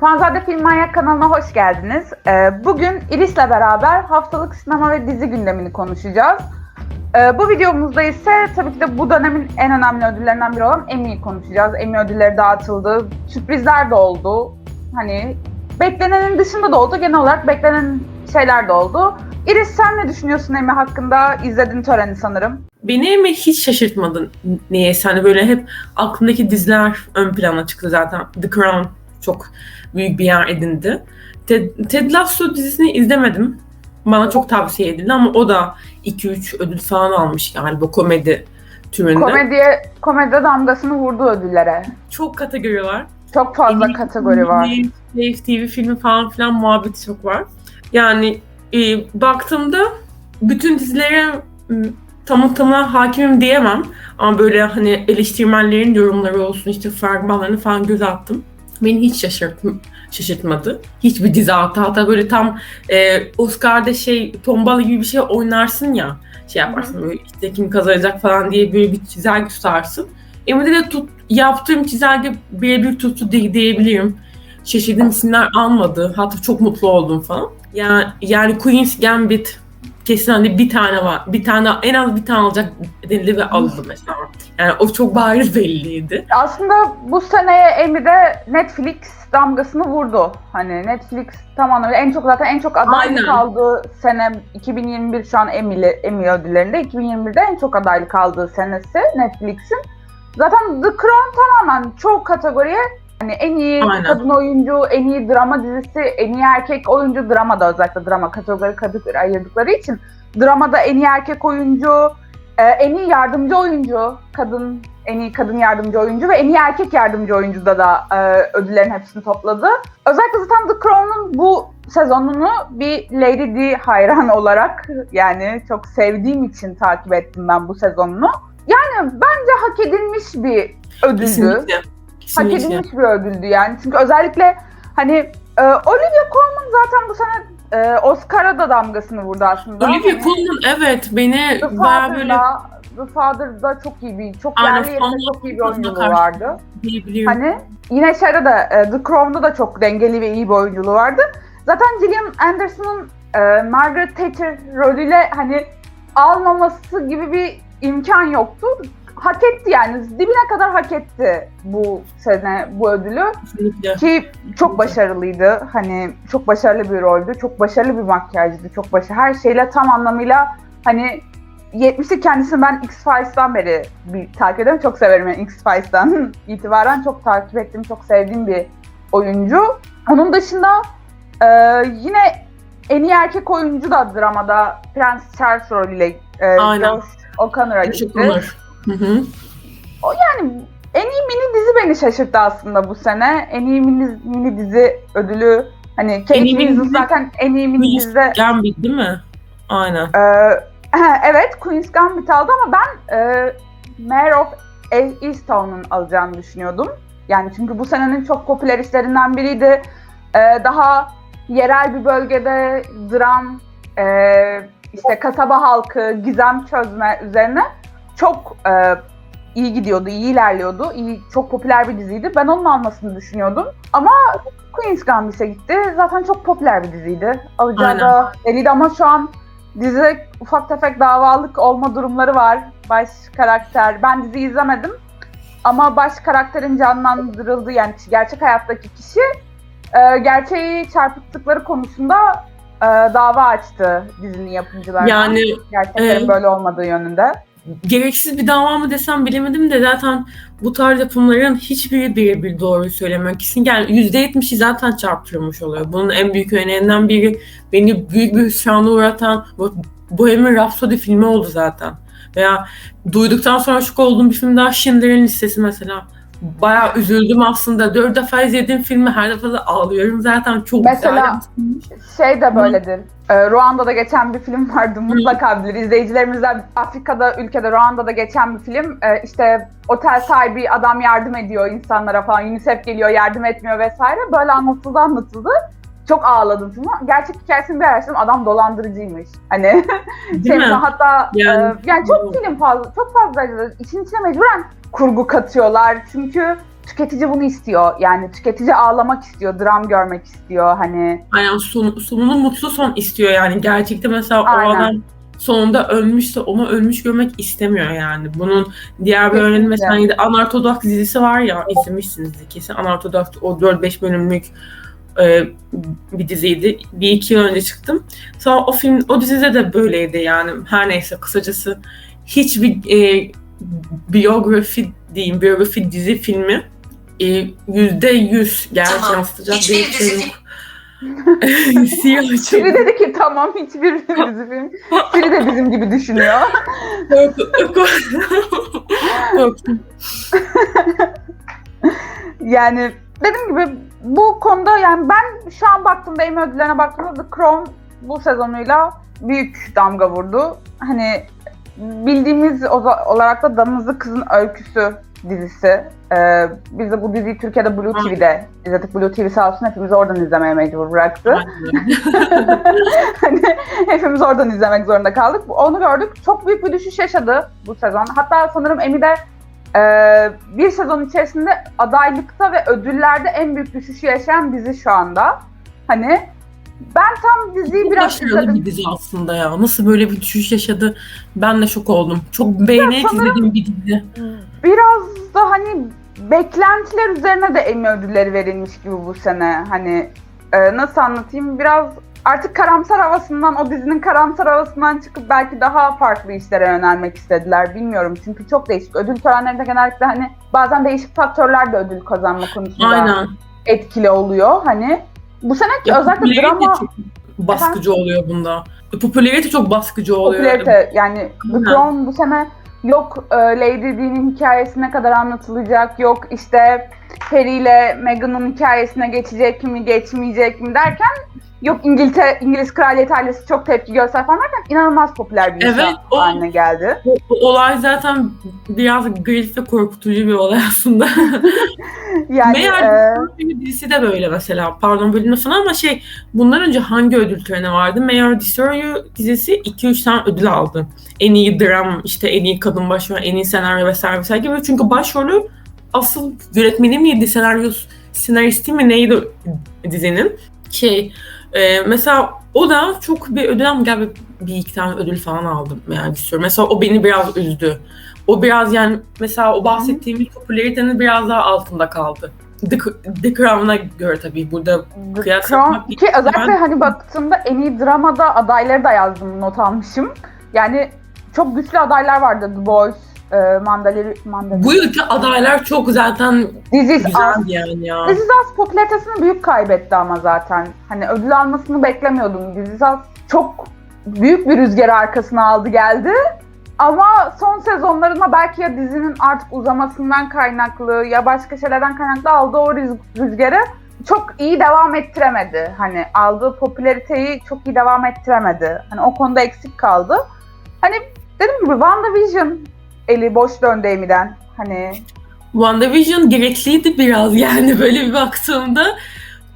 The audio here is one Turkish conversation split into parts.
Fanzade Film Manyak kanalına hoş geldiniz. Ee, Bugün Iris'le beraber haftalık sinema ve dizi gündemini konuşacağız. Ee, Bu videomuzda ise tabii ki de bu dönemin en önemli ödüllerinden biri olan Emmy'yi konuşacağız. Emmy ödülleri dağıtıldı, sürprizler de oldu. Hani beklenenin dışında da oldu, genel olarak beklenen şeyler de oldu. Iris sen ne düşünüyorsun Emmy hakkında? İzledin töreni sanırım. Beni mi hiç şaşırtmadın niyeyse hani böyle hep aklımdaki diziler ön plana çıktı zaten. The Crown çok büyük bir yer edindi. Ted, Ted Lasso dizisini izlemedim. Bana çok tavsiye edildi ama o da 2-3 ödül falan almış galiba komedi türünde. Komediye, komedi damgasını vurdu ödüllere. Çok kategori var. Çok fazla iyi kategori var. Wave TV filmi falan filan muhabbeti çok var. Yani e, baktığımda bütün dizilere m, tamı tamına hakimim diyemem. Ama böyle hani eleştirmenlerin yorumları olsun işte fragmanlarını falan göz attım. Beni hiç şaşırtm şaşırtmadı. Hiçbir dizi hatta hatta böyle tam e, Oscar'da şey tombala gibi bir şey oynarsın ya şey yaparsın böyle işte kim kazanacak falan diye böyle bir çizelge tutarsın. Emine'de de tut, yaptığım çizelge birebir tuttu diye, diyebilirim. Şaşırdığım isimler almadı. Hatta çok mutlu oldum falan. Yani, yani Queen's Gambit kesin hani bir tane var. Bir tane en az bir tane alacak denildi ve aldı mesela. Yani o çok bariz belliydi. Aslında bu seneye Emmy'de Netflix damgasını vurdu. Hani Netflix tam anlamıyla en çok zaten en çok adaylık aldığı sene 2021 şu an Emmy'li, Emmy ödüllerinde 2021'de en çok adaylık aldığı senesi Netflix'in. Zaten The Crown tamamen çoğu kategoriye hani en iyi Aynen. kadın oyuncu, en iyi drama dizisi, en iyi erkek oyuncu, dramada özellikle drama kategori kategori ayırdıkları için dramada en iyi erkek oyuncu, e, en iyi yardımcı oyuncu, kadın en iyi kadın yardımcı oyuncu ve en iyi erkek yardımcı oyuncuda da e, ödüllerin hepsini topladı. Özellikle zaten The Crown'un bu sezonunu bir Lady Di hayran olarak yani çok sevdiğim için takip ettim ben bu sezonunu. Yani bence hak edilmiş bir ödüldü. Kesinlikle. Hak Kesinlikle. edilmiş bir ödüldü yani. Çünkü özellikle hani e, Olivia Colman zaten bu sene e, Oscar'a da damgasını vurdu aslında. Olivia Hani- Colman evet beni bayağı böyle The Father'da çok iyi bir, çok Aynen, yerli yerinde çok iyi bir oyunculuğu vardı. Hani yine şeyde de e, The Crown'da da çok dengeli ve iyi bir oyunculuğu vardı. Zaten Gillian Anderson'ın e, Margaret Thatcher rolüyle hani almaması gibi bir imkan yoktu. Hak etti yani dibine kadar hak etti bu sene bu ödülü. Kesinlikle. Ki çok başarılıydı. Hani çok başarılı bir roldü. Çok başarılı bir makyajdı. Çok başarılı. Her şeyle tam anlamıyla hani 70'li kendisini ben X-Files'tan beri bir takip ediyorum. Çok severim yani X-Files'tan itibaren çok takip ettiğim, çok sevdiğim bir oyuncu. Onun dışında e, yine en iyi erkek oyuncu da dramada Prens Charles rolüyle e, Aynen. Josh O'Connor'a gitti. ederim. Hı hı. Yani en iyi mini dizi beni şaşırttı aslında bu sene. En iyi mini, mini dizi ödülü hani Kate Winslet zaten en iyi mini Queen's dizide Gambit değil mi? Aynen. Ee, evet Queen's Gambit aldı ama ben e, Mayor of Easttown'un alacağını düşünüyordum. Yani çünkü bu senenin çok popüler işlerinden biriydi. Ee, daha yerel bir bölgede dram, e, işte kasaba halkı, gizem çözme üzerine çok e, iyi gidiyordu, iyi ilerliyordu. İyi, çok popüler bir diziydi. Ben onun almasını düşünüyordum. Ama Queen's Gambit'e gitti. Zaten çok popüler bir diziydi. Alacağı da belliydi ama şu an dizide ufak tefek davalık olma durumları var. Baş karakter, ben dizi izlemedim. Ama baş karakterin canlandırıldığı yani gerçek hayattaki kişi e, gerçeği çarpıttıkları konusunda e, dava açtı dizinin yapımcılarına. Yani Gerçeklerin e, böyle olmadığı yönünde. Gereksiz bir dava mı desem bilemedim de zaten bu tarz yapımların hiçbiri birebir doğruyu söylemiyor. Kesin yani %70'i zaten çarptırılmış oluyor. Bunun en büyük örneğinden biri beni büyük bir hüsrana uğratan Bohemian Rhapsody filmi oldu zaten. Veya duyduktan sonra şok olduğum bir film daha Schindler'in Listesi mesela. Bayağı üzüldüm aslında. Dört defa izlediğim filmi her defa da ağlıyorum zaten. Çok Mesela- güzel. Şey de böyledir. E, Ruanda'da geçen bir film vardı. Mutlaka bilir. İzleyicilerimizden Afrika'da, ülkede Ruanda'da geçen bir film. E, işte otel sahibi adam yardım ediyor insanlara falan. UNICEF geliyor yardım etmiyor vesaire. Böyle anlatıldı anlatıldı. Çok ağladım filmi. Gerçek hikayesini bir araştırdım. Adam dolandırıcıymış. Hani Değil şey, mi? hatta Yani- yani, yani çok film fazla, çok fazla işin içine mecburen kurgu katıyorlar. Çünkü tüketici bunu istiyor. Yani tüketici ağlamak istiyor, dram görmek istiyor. Hani Aynen son, sonunu mutlu son istiyor yani. Gerçekte mesela Aynen. o adam sonunda ölmüşse onu ölmüş görmek istemiyor yani. Bunun diğer bir örneği mesela yine Unorthodox dizisi var ya izlemişsinizdir kesin. Unorthodox o 4-5 bölümlük e, bir diziydi. Bir iki yıl önce çıktım. Sonra o film, o dizide de böyleydi yani. Her neyse kısacası hiçbir e, biyografi diyeyim, biyografi dizi filmi e, yüzde yüz gerçek Tamam. yansıtacak bir şey dizi yok. Siyah biri dedi ki tamam hiçbir dizi film. Biri de bizim gibi düşünüyor. Korktum. Yani dediğim gibi bu konuda yani ben şu an baktığımda Emmy ödüllerine baktığımda The Crown bu sezonuyla büyük damga vurdu. Hani bildiğimiz olarak da Damızlı Kızın Öyküsü dizisi. Ee, biz de bu diziyi Türkiye'de Blue Aynen. TV'de izledik. Blue TV sağ olsun hepimizi oradan izlemeye mecbur bıraktı. hani hepimiz oradan izlemek zorunda kaldık. Onu gördük. Çok büyük bir düşüş yaşadı bu sezon. Hatta sanırım Emmy'de e, bir sezon içerisinde adaylıkta ve ödüllerde en büyük düşüşü yaşayan dizi şu anda. Hani ben tam diziyi Çok biraz başarılı izledim. bir dizi aslında ya. Nasıl böyle bir düşüş yaşadı ben de şok oldum. Çok beğenerek izlediğim bir dizi. Biraz da hani beklentiler üzerine de Emmy ödülleri verilmiş gibi bu sene. Hani e, nasıl anlatayım? Biraz artık karamsar havasından, o dizinin karamsar havasından çıkıp belki daha farklı işlere yönelmek istediler. Bilmiyorum çünkü çok değişik. Ödül törenlerinde genellikle hani bazen değişik faktörler de ödül kazanma konusunda Aynen. etkili oluyor. Hani bu sene Ya, özellikle drama çok baskıcı oluyor bunda. Popülarite çok baskıcı oluyor. popülarite yani The. Crown bu sene yok e, Lady Di'nin hikayesi ne kadar anlatılacak yok işte Harry ile Meghan'ın hikayesine geçecek mi geçmeyecek mi derken yok İngiltere İngiliz kraliyet ailesi çok tepki göster falan derken inanılmaz popüler bir Evet, o- haline geldi. Bu, bu olay zaten biraz garip ve korkutucu bir olay aslında. Yani Meğer e, bir dizisi de böyle mesela. Pardon bölüm lafını ama şey bundan önce hangi ödül töreni vardı? Mayor You dizisi 2-3 tane ödül aldı. En iyi dram, işte en iyi kadın başrol, en iyi senaryo vesaire vesaire gibi. Çünkü başrolü asıl yönetmeni miydi, senaryo senaristi mi neydi dizinin? Şey, e, mesela o da çok bir ödül ama galiba bir iki tane ödül falan aldım yani istiyorum. Mesela o beni biraz üzdü. O biraz yani mesela o bahsettiğimiz popülaritenin biraz daha altında kaldı. The, The Crown'a göre tabii burada The kıyas Crown yapmak- ki özellikle Ben- hani baktığımda en iyi dramada adayları da yazdım not almışım. Yani çok güçlü adaylar vardı. The Boys, e, Mandalori, Mandalori. bu yılki adaylar çok zaten This is Us. güzeldi yani ya. This is Us popülaritesini büyük kaybetti ama zaten. Hani ödül almasını beklemiyordum. This is Us çok büyük bir rüzgarı arkasına aldı geldi. Ama son sezonlarında belki ya dizinin artık uzamasından kaynaklı ya başka şeylerden kaynaklı aldığı o rüz- rüzgarı çok iyi devam ettiremedi. Hani aldığı popülariteyi çok iyi devam ettiremedi. Hani o konuda eksik kaldı. Hani dediğim gibi WandaVision eli boş döndü Amy'den. Hani WandaVision gerekliydi biraz yani böyle bir baktığımda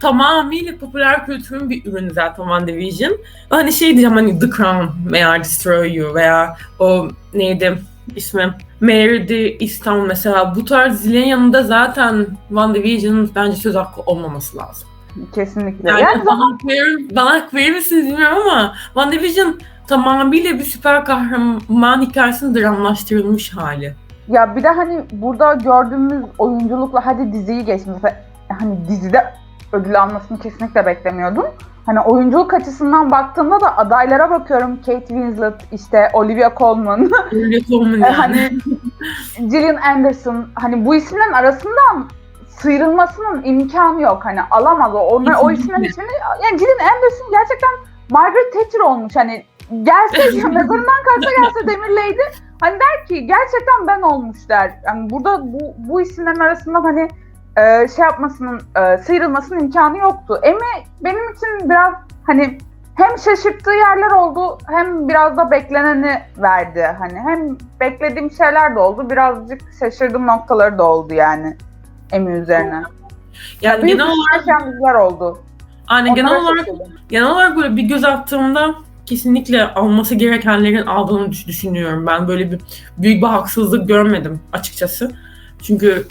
tamamıyla popüler kültürün bir ürünü zaten WandaVision. Hani şey diyeceğim hani The Crown veya Destroy You veya o neydi ismi Mary the Easttown mesela bu tarz dizilerin yanında zaten WandaVision'ın bence söz hakkı olmaması lazım. kesinlikle. Yani, Yani bana, verir, bana verir misiniz bilmiyorum ama WandaVision tamamıyla bir süper kahraman hikayesinin dramlaştırılmış hali. Ya bir de hani burada gördüğümüz oyunculukla hadi diziyi geçtim. Mesela hani dizide ödül almasını kesinlikle beklemiyordum. Hani oyunculuk açısından baktığımda da adaylara bakıyorum. Kate Winslet, işte Olivia Colman, Coleman e, yani. hani Gillian Anderson. Hani bu isimlerin arasından sıyrılmasının imkanı yok. Hani alamaz o. Onlar, o isimlerin ismini... Yani Gillian Anderson gerçekten Margaret Thatcher olmuş. Hani gelse mezarından kalksa gelse demirleydi. Hani der ki gerçekten ben olmuş der. Yani burada bu, bu isimlerin arasından hani e, şey yapmasının, e, sıyrılmasının imkanı yoktu. Emmy benim için biraz hani hem şaşırttığı yerler oldu hem biraz da bekleneni verdi. Hani hem beklediğim şeyler de oldu birazcık şaşırdığım noktaları da oldu yani Emmy üzerine. Yani Büyük genel olarak oldu. hani genel olarak şaşırdım. genel olarak böyle bir göz attığımda kesinlikle alması gerekenlerin aldığını düş- düşünüyorum. Ben böyle bir büyük bir haksızlık görmedim açıkçası. Çünkü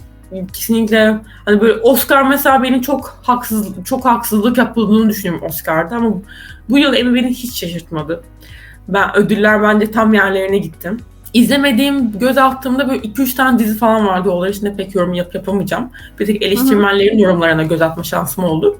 kesinlikle hani böyle Oscar mesela beni çok haksız çok haksızlık yapıldığını düşünüyorum Oscar'da ama bu yıl Emmy beni hiç şaşırtmadı. Ben ödüller bence tam yerlerine gittim. İzlemediğim, göz attığımda böyle 2-3 tane dizi falan vardı. Onlar için de pek yorum yap yapamayacağım. Bir tek eleştirmenlerin yorumlarına göz atma şansım oldu.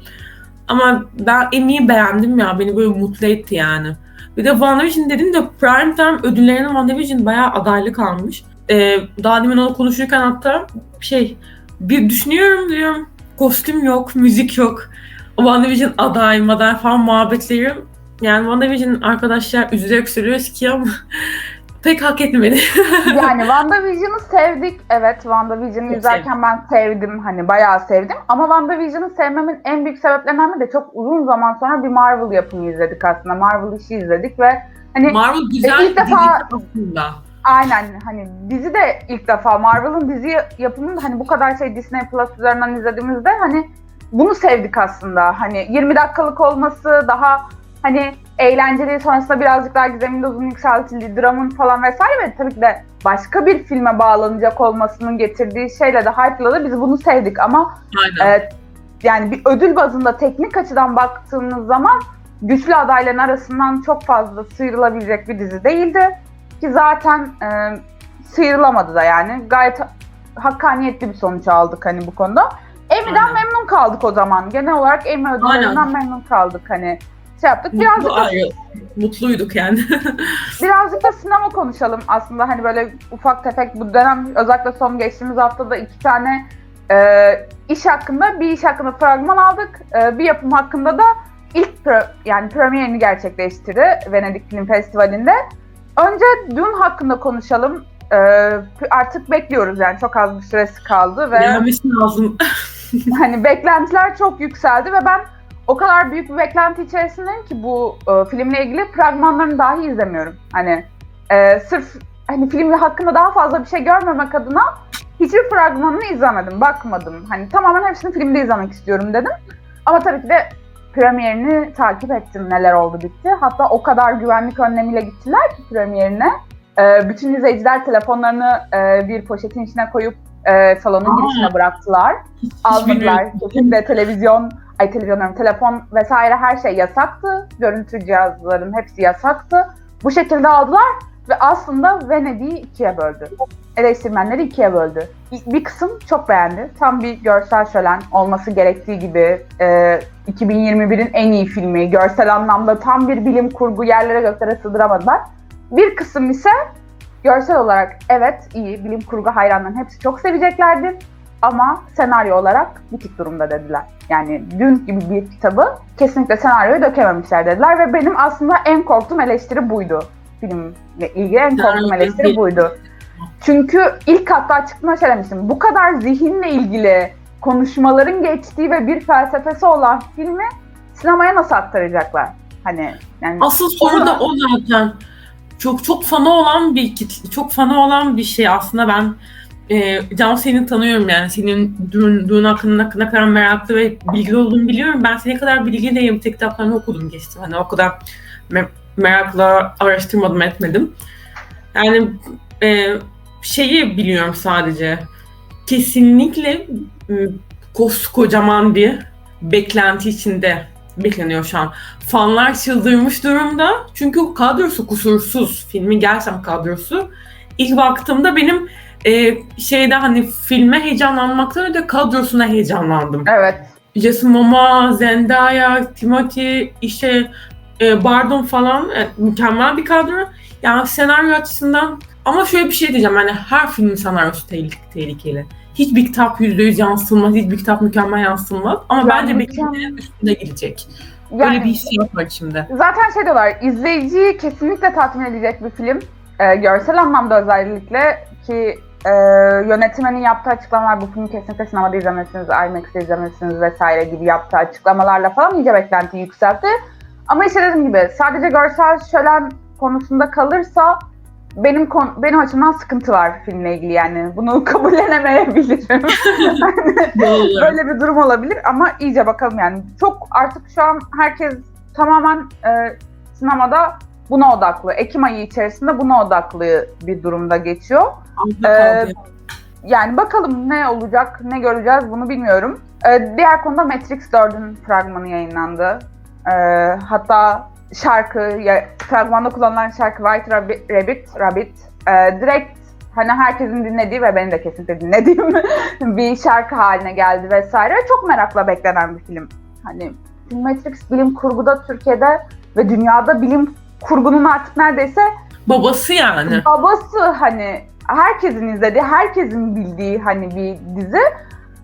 Ama ben Emmy'yi beğendim ya. Beni böyle mutlu etti yani. Bir de WandaVision dedim de Prime Time ödüllerine WandaVision bayağı adaylık almış. Ee, daha demin onu konuşurken hatta şey bir düşünüyorum diyorum kostüm yok, müzik yok. WandaVision aday, maday falan muhabbetleri. Yani WandaVision arkadaşlar üzülerek söylüyoruz ki ama pek hak etmedi. yani WandaVision'ı sevdik. Evet WandaVision'ı izlerken ben sevdim. Hani bayağı sevdim. Ama WandaVision'ı sevmemin en büyük sebeplerinden biri de çok uzun zaman sonra bir Marvel yapımı izledik aslında. Marvel işi izledik ve hani Marvel güzel ilk defa- aslında. Aynen hani dizi de ilk defa Marvel'ın dizi yapımını hani bu kadar şey Disney Plus üzerinden izlediğimizde hani bunu sevdik aslında. Hani 20 dakikalık olması daha hani eğlenceli sonrasında birazcık daha gizemin dozunu yükseltildiği dramın falan vesaire ve tabii ki de başka bir filme bağlanacak olmasının getirdiği şeyle de hype'ladı. Biz bunu sevdik ama Aynen. e, yani bir ödül bazında teknik açıdan baktığımız zaman güçlü adayların arasından çok fazla sıyrılabilecek bir dizi değildi. Ki zaten e, sıyrılamadı da yani. Gayet ha- hakkaniyetli bir sonuç aldık hani bu konuda. Emmy'den Aynen. memnun kaldık o zaman. Genel olarak Emmy ödüllerinden memnun kaldık hani şey yaptık. Birazcık Mutlu, da, ayrı, mutluyduk yani. birazcık da sinema konuşalım aslında hani böyle ufak tefek bu dönem özellikle son geçtiğimiz haftada iki tane e, iş hakkında bir iş hakkında fragman aldık. E, bir yapım hakkında da ilk pre- yani premierini gerçekleştirdi Venedik Film Festivali'nde. Önce Dune hakkında konuşalım. E, artık bekliyoruz yani çok az bir süresi kaldı ve Gelmesi lazım. hani beklentiler çok yükseldi ve ben o kadar büyük bir beklenti içerisindeyim ki bu e, filmle ilgili fragmanlarını dahi izlemiyorum. Hani e, sırf hani film hakkında daha fazla bir şey görmemek adına hiçbir fragmanını izlemedim, bakmadım. Hani tamamen hepsini filmde izlemek istiyorum dedim. Ama tabii ki de premierini takip ettim neler oldu bitti. Hatta o kadar güvenlik önlemiyle gittiler ki premierine. E, bütün izleyiciler telefonlarını e, bir poşetin içine koyup e, salonun Aa. girişine bıraktılar Hiç almadılar. Kesinlikle televizyon, ay televizyon diyorum, telefon vesaire her şey yasaktı. Görüntü cihazların hepsi yasaktı. Bu şekilde aldılar ve aslında Venedik'i ikiye böldü. Eleştirmenleri ikiye böldü. Bir kısım çok beğendi. Tam bir görsel şölen olması gerektiği gibi e, 2021'in en iyi filmi. Görsel anlamda tam bir bilim kurgu yerlere göklere sığdıramadılar. Bir kısım ise görsel olarak evet iyi bilim kurgu hayranların hepsi çok seveceklerdi ama senaryo olarak bitik durumda dediler. Yani dün gibi bir kitabı kesinlikle senaryoya dökememişler dediler ve benim aslında en korktuğum eleştiri buydu. Filmle ilgili en korktuğum eleştiri buydu. Çünkü ilk hatta çıktığında şey demiştim. Bu kadar zihinle ilgili konuşmaların geçtiği ve bir felsefesi olan filmi sinemaya nasıl aktaracaklar? Hani yani Asıl soru da o zaten. Çok çok fanı olan bir kitle, çok fanı olan bir şey aslında ben e, Can seni tanıyorum yani senin düğün, düğün hakkında ne kadar meraklı ve bilgili olduğunu biliyorum. Ben seni kadar bilgi değilim. Tek kitaplarını okudum geçtim. Hani o kadar merakla araştırmadım etmedim. Yani e, şeyi biliyorum sadece. Kesinlikle koskocaman bir beklenti içinde bekleniyor şu an. Fanlar çıldırmış durumda. Çünkü kadrosu kusursuz. Filmin gerçekten kadrosu. İlk baktığımda benim e, şeyde hani filme heyecanlanmaktan öte kadrosuna heyecanlandım. evet Jason Momoa, Zendaya, Timothy, işte e, Bardem falan e, mükemmel bir kadro. Yani senaryo açısından ama şöyle bir şey diyeceğim yani her filmin senaryosu tehlik- tehlikeli. Hiçbir kitap %100 yansıtılmaz, hiçbir kitap mükemmel yansıtılmaz. Ama Ya bence beklentilerin üstünde gidecek. yani, Öyle bir hissiyat var içimde. Zaten şey diyorlar, izleyiciyi kesinlikle tatmin edecek bir film. Ee, görsel anlamda özellikle ki e, yönetmenin yaptığı açıklamalar bu filmi kesinlikle sinemada izlemelisiniz, IMAX'te izlemelisiniz vesaire gibi yaptığı açıklamalarla falan iyice beklentiyi yükseltti. Ama işte dediğim gibi sadece görsel şölen konusunda kalırsa benim kon- benim açımdan sıkıntı var filmle ilgili yani. Bunu kabullenemeyebilirim. Böyle bir durum olabilir ama iyice bakalım yani. Çok artık şu an herkes tamamen e, sinemada buna odaklı. Ekim ayı içerisinde buna odaklı bir durumda geçiyor. Ee, yani bakalım ne olacak, ne göreceğiz bunu bilmiyorum. Ee, diğer konuda Matrix 4'ün fragmanı yayınlandı. Ee, hatta şarkı, ya, fragmanda kullanılan şarkı White Rabbit, Rabbit, Rabbit e, direkt hani herkesin dinlediği ve benim de kesinlikle dinlediğim bir şarkı haline geldi vesaire. Çok merakla beklenen bir film. Hani Matrix bilim kurguda Türkiye'de ve dünyada bilim kurgunun artık neredeyse Babası yani. babası hani herkesin izlediği, herkesin bildiği hani bir dizi.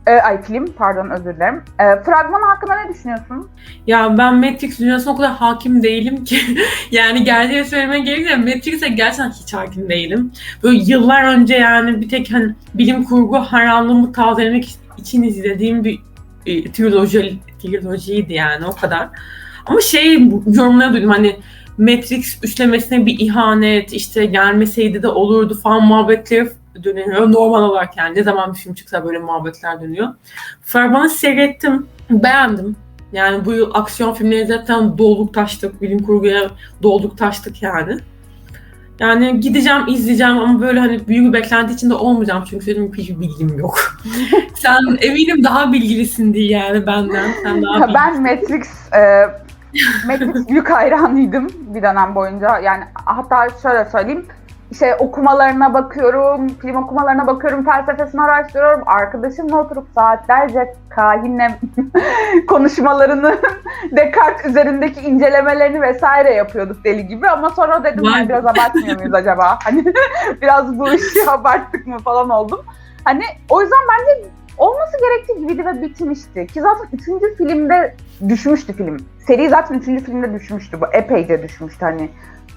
Ee, ay film pardon özür dilerim. Ee, fragman hakkında ne düşünüyorsun? Ya ben Matrix dünyasına o kadar hakim değilim ki. yani gerçeği söylemeye gerekirse Matrix'e gerçekten hiç hakim değilim. Böyle yıllar önce yani bir tek hani bilim kurgu hayranlığımı tazelemek için izlediğim bir e, triloji, trilojiydi yani o kadar. Ama şey yorumlara duydum hani Matrix üçlemesine bir ihanet işte gelmeseydi de olurdu falan muhabbetleri dönüyor. Normal olarak yani ne zaman bir film çıksa böyle muhabbetler dönüyor. Fragmanı seyrettim. Beğendim. Yani bu yıl aksiyon filmleri zaten dolduk taştık. Bilim kurguya dolduk taştık yani. Yani gideceğim, izleyeceğim ama böyle hani büyük bir beklenti içinde olmayacağım çünkü senin hiçbir bilgim yok. Sen eminim daha bilgilisin diye yani benden. Sen daha bilgilisin. ben Matrix e, Matrix büyük hayranıydım bir dönem boyunca. Yani hatta şöyle söyleyeyim. İşte okumalarına bakıyorum, film okumalarına bakıyorum, felsefesini araştırıyorum. Arkadaşımla oturup saatlerce kahinle konuşmalarını, Descartes üzerindeki incelemelerini vesaire yapıyorduk deli gibi. Ama sonra dedim Vay yani be. biraz abartmıyor muyuz acaba? Hani biraz bu işi abarttık mı falan oldum. Hani o yüzden bence olması gerektiği gibiydi ve bitmişti. Ki zaten üçüncü filmde düşmüştü film. Seri zaten üçüncü filmde düşmüştü. Bu epeyce düşmüştü hani.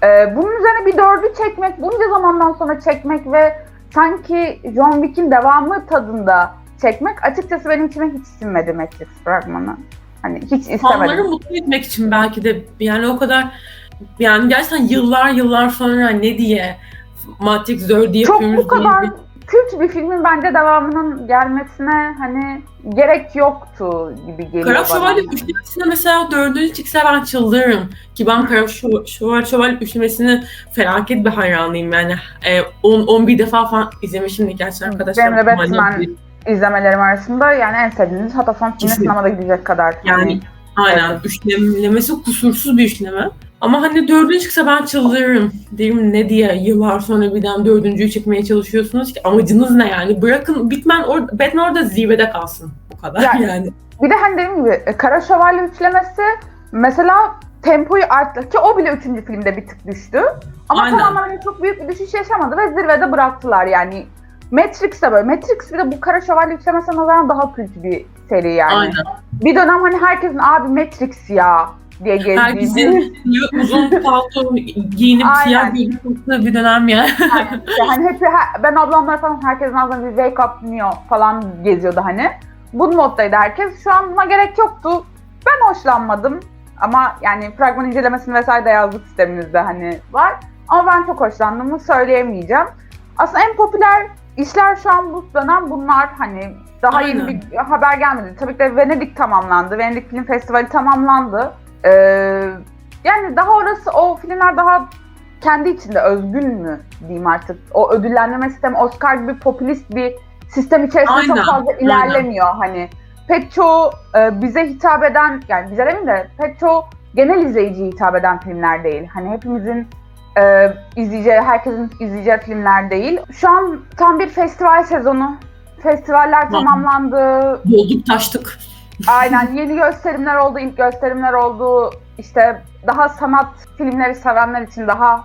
Ee, bunun üzerine bir dördü çekmek, bunca zamandan sonra çekmek ve sanki John Wick'in devamı tadında çekmek açıkçası benim içime hiç sinmedi Matrix fragmanı. Hani hiç Fanları istemedim. mutlu etmek için belki de yani o kadar yani gerçekten yıllar yıllar sonra ne diye Matrix 4'ü Çok yapıyoruz bu diye kadar bir- kült bir filmin bence devamının gelmesine hani gerek yoktu gibi geliyor Kara bana. Şövalye üçlemesine mesela dördüncü çıksa ben çıldırırım. Ki ben Kara Şö- Şövalye, Şövalye üçlemesini felaket bir hayranıyım yani. E, 10 11 defa falan izlemişimdir gerçekten arkadaşlar. Benim de Batman bir- izlemelerim arasında yani en sevdiğiniz hatta son Kesin. sinemada gidecek kadar. Yani hani, aynen Evet. üçlemesi kusursuz bir üçleme. Ama hani dördüncü çıksa ben çıldırırım. Derim ne diye yıllar sonra birden dördüncüyü çekmeye çalışıyorsunuz ki amacınız ne yani? Bırakın Batman, or Batman orada zirvede kalsın. Bu kadar Yani- yani. Bir de hani dediğim gibi e, Kara Şövalye üçlemesi mesela tempoyu arttı ki o bile üçüncü filmde bir tık düştü. Ama Aynen. tamamen hani çok büyük bir düşüş yaşamadı ve zirvede bıraktılar yani. Matrix de böyle. Matrix bir de bu Kara Şövalye üçlemesine nazaran daha kült bir seri yani. Aynen. Bir dönem hani herkesin abi Matrix ya diye gezdiği Herkesin uzun palto giyinip siyah giyinip bir dönem ya. İşte hani hep ben ablamlar falan herkesin ağzına bir wake up Neo falan geziyordu hani. Bu moddaydı herkes. Şu an buna gerek yoktu. Ben hoşlanmadım. Ama yani fragman incelemesini vesaire de yazdık sitemimizde hani var. Ama ben çok hoşlandığımı söyleyemeyeceğim. Aslında en popüler işler şu an bu dönem bunlar hani daha yeni Aynen. bir haber gelmedi. Tabii ki de Venedik tamamlandı. Venedik Film Festivali tamamlandı. Ee, yani daha orası o filmler daha kendi içinde özgün mü diyeyim artık. O ödüllendirme sistemi Oscar gibi popülist bir sistem içerisinde çok Aynen, fazla ilerlemiyor hani. Pek çoğu e, bize hitap eden yani bize demeyeyim de pek çoğu genel izleyiciye hitap eden filmler değil. Hani hepimizin e, izleyeceği, herkesin izleyeceği filmler değil. Şu an tam bir festival sezonu. Festivaller tamamlandı. Dolduk taştık. Aynen yeni gösterimler oldu, ilk gösterimler oldu. İşte daha sanat filmleri sevenler için, daha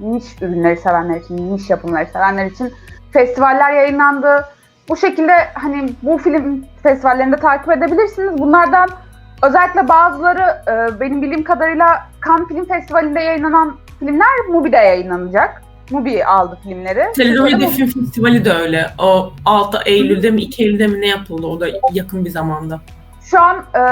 niş ürünleri sevenler için, niş yapımları sevenler için festivaller yayınlandı. Bu şekilde hani bu film festivallerinde takip edebilirsiniz. Bunlardan özellikle bazıları e, benim bildiğim kadarıyla Cannes Film Festivali'nde yayınlanan filmler Mubi'de yayınlanacak. Mubi aldı filmleri. Türkiye'de Film Festivali de öyle. O 6 Eylül'de mi 2 Eylül'de mi ne yapıldı? O da yakın bir zamanda. Şu an e,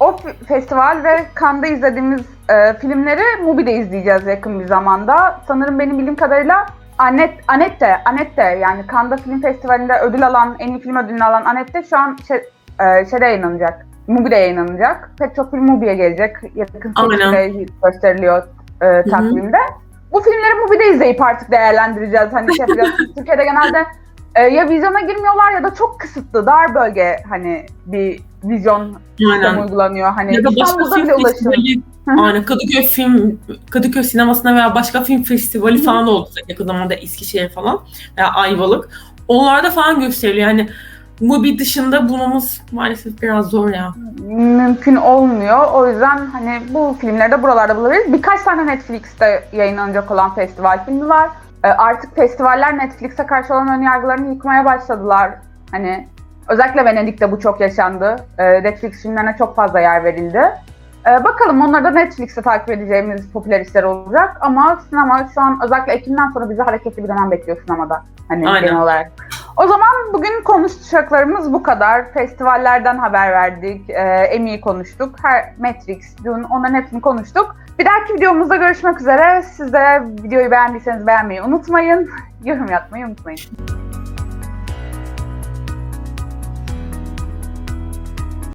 o festival ve Cannes'da izlediğimiz e, filmleri Mubi'de izleyeceğiz yakın bir zamanda. Sanırım benim bildiğim kadarıyla Anet, Anette, Anette yani Cannes'da Film Festivali'nde ödül alan, en iyi film ödülünü alan Anette şu an şey, e, şeyde yayınlanacak. Mubi'de yayınlanacak. Pek çok film Mubi'ye gelecek. Yakın şekilde gösteriliyor e, takvimde. Bu filmleri Mubi'de izleyip artık değerlendireceğiz. Hani şey yapacağız. Türkiye'de genelde e, ya vizyona girmiyorlar ya da çok kısıtlı, dar bölge hani bir vizyon Aynen. uygulanıyor. Hani Ya da başka film festivali, aynen Kadıköy film, Kadıköy sinemasına veya başka film festivali falan oldu yakın zamanda Eskişehir falan veya Ayvalık. Onlarda falan gösteriliyor. Yani Mubi dışında bulmamız maalesef biraz zor ya. mümkün olmuyor. O yüzden hani bu filmleri de buralarda bulabiliriz. Birkaç tane Netflix'te yayınlanacak olan festival filmi var. Ee, artık festivaller Netflix'e karşı olan önyargılarını yıkmaya başladılar. Hani özellikle Venedik'te bu çok yaşandı. Ee, Netflix filmlerine çok fazla yer verildi. Ee, bakalım onları da Netflix'te takip edeceğimiz popüler işler olacak. Ama sinema şu an özellikle Ekim'den sonra bizi hareketli bir dönem bekliyor sinemada. Hani Aynen. genel olarak. O zaman bugün konuşacaklarımız bu kadar. Festivallerden haber verdik, e, Emmy'yi konuştuk, her Matrix, Dune onların hepsini konuştuk. Bir dahaki videomuzda görüşmek üzere. Siz de videoyu beğendiyseniz beğenmeyi unutmayın. Yorum yapmayı unutmayın.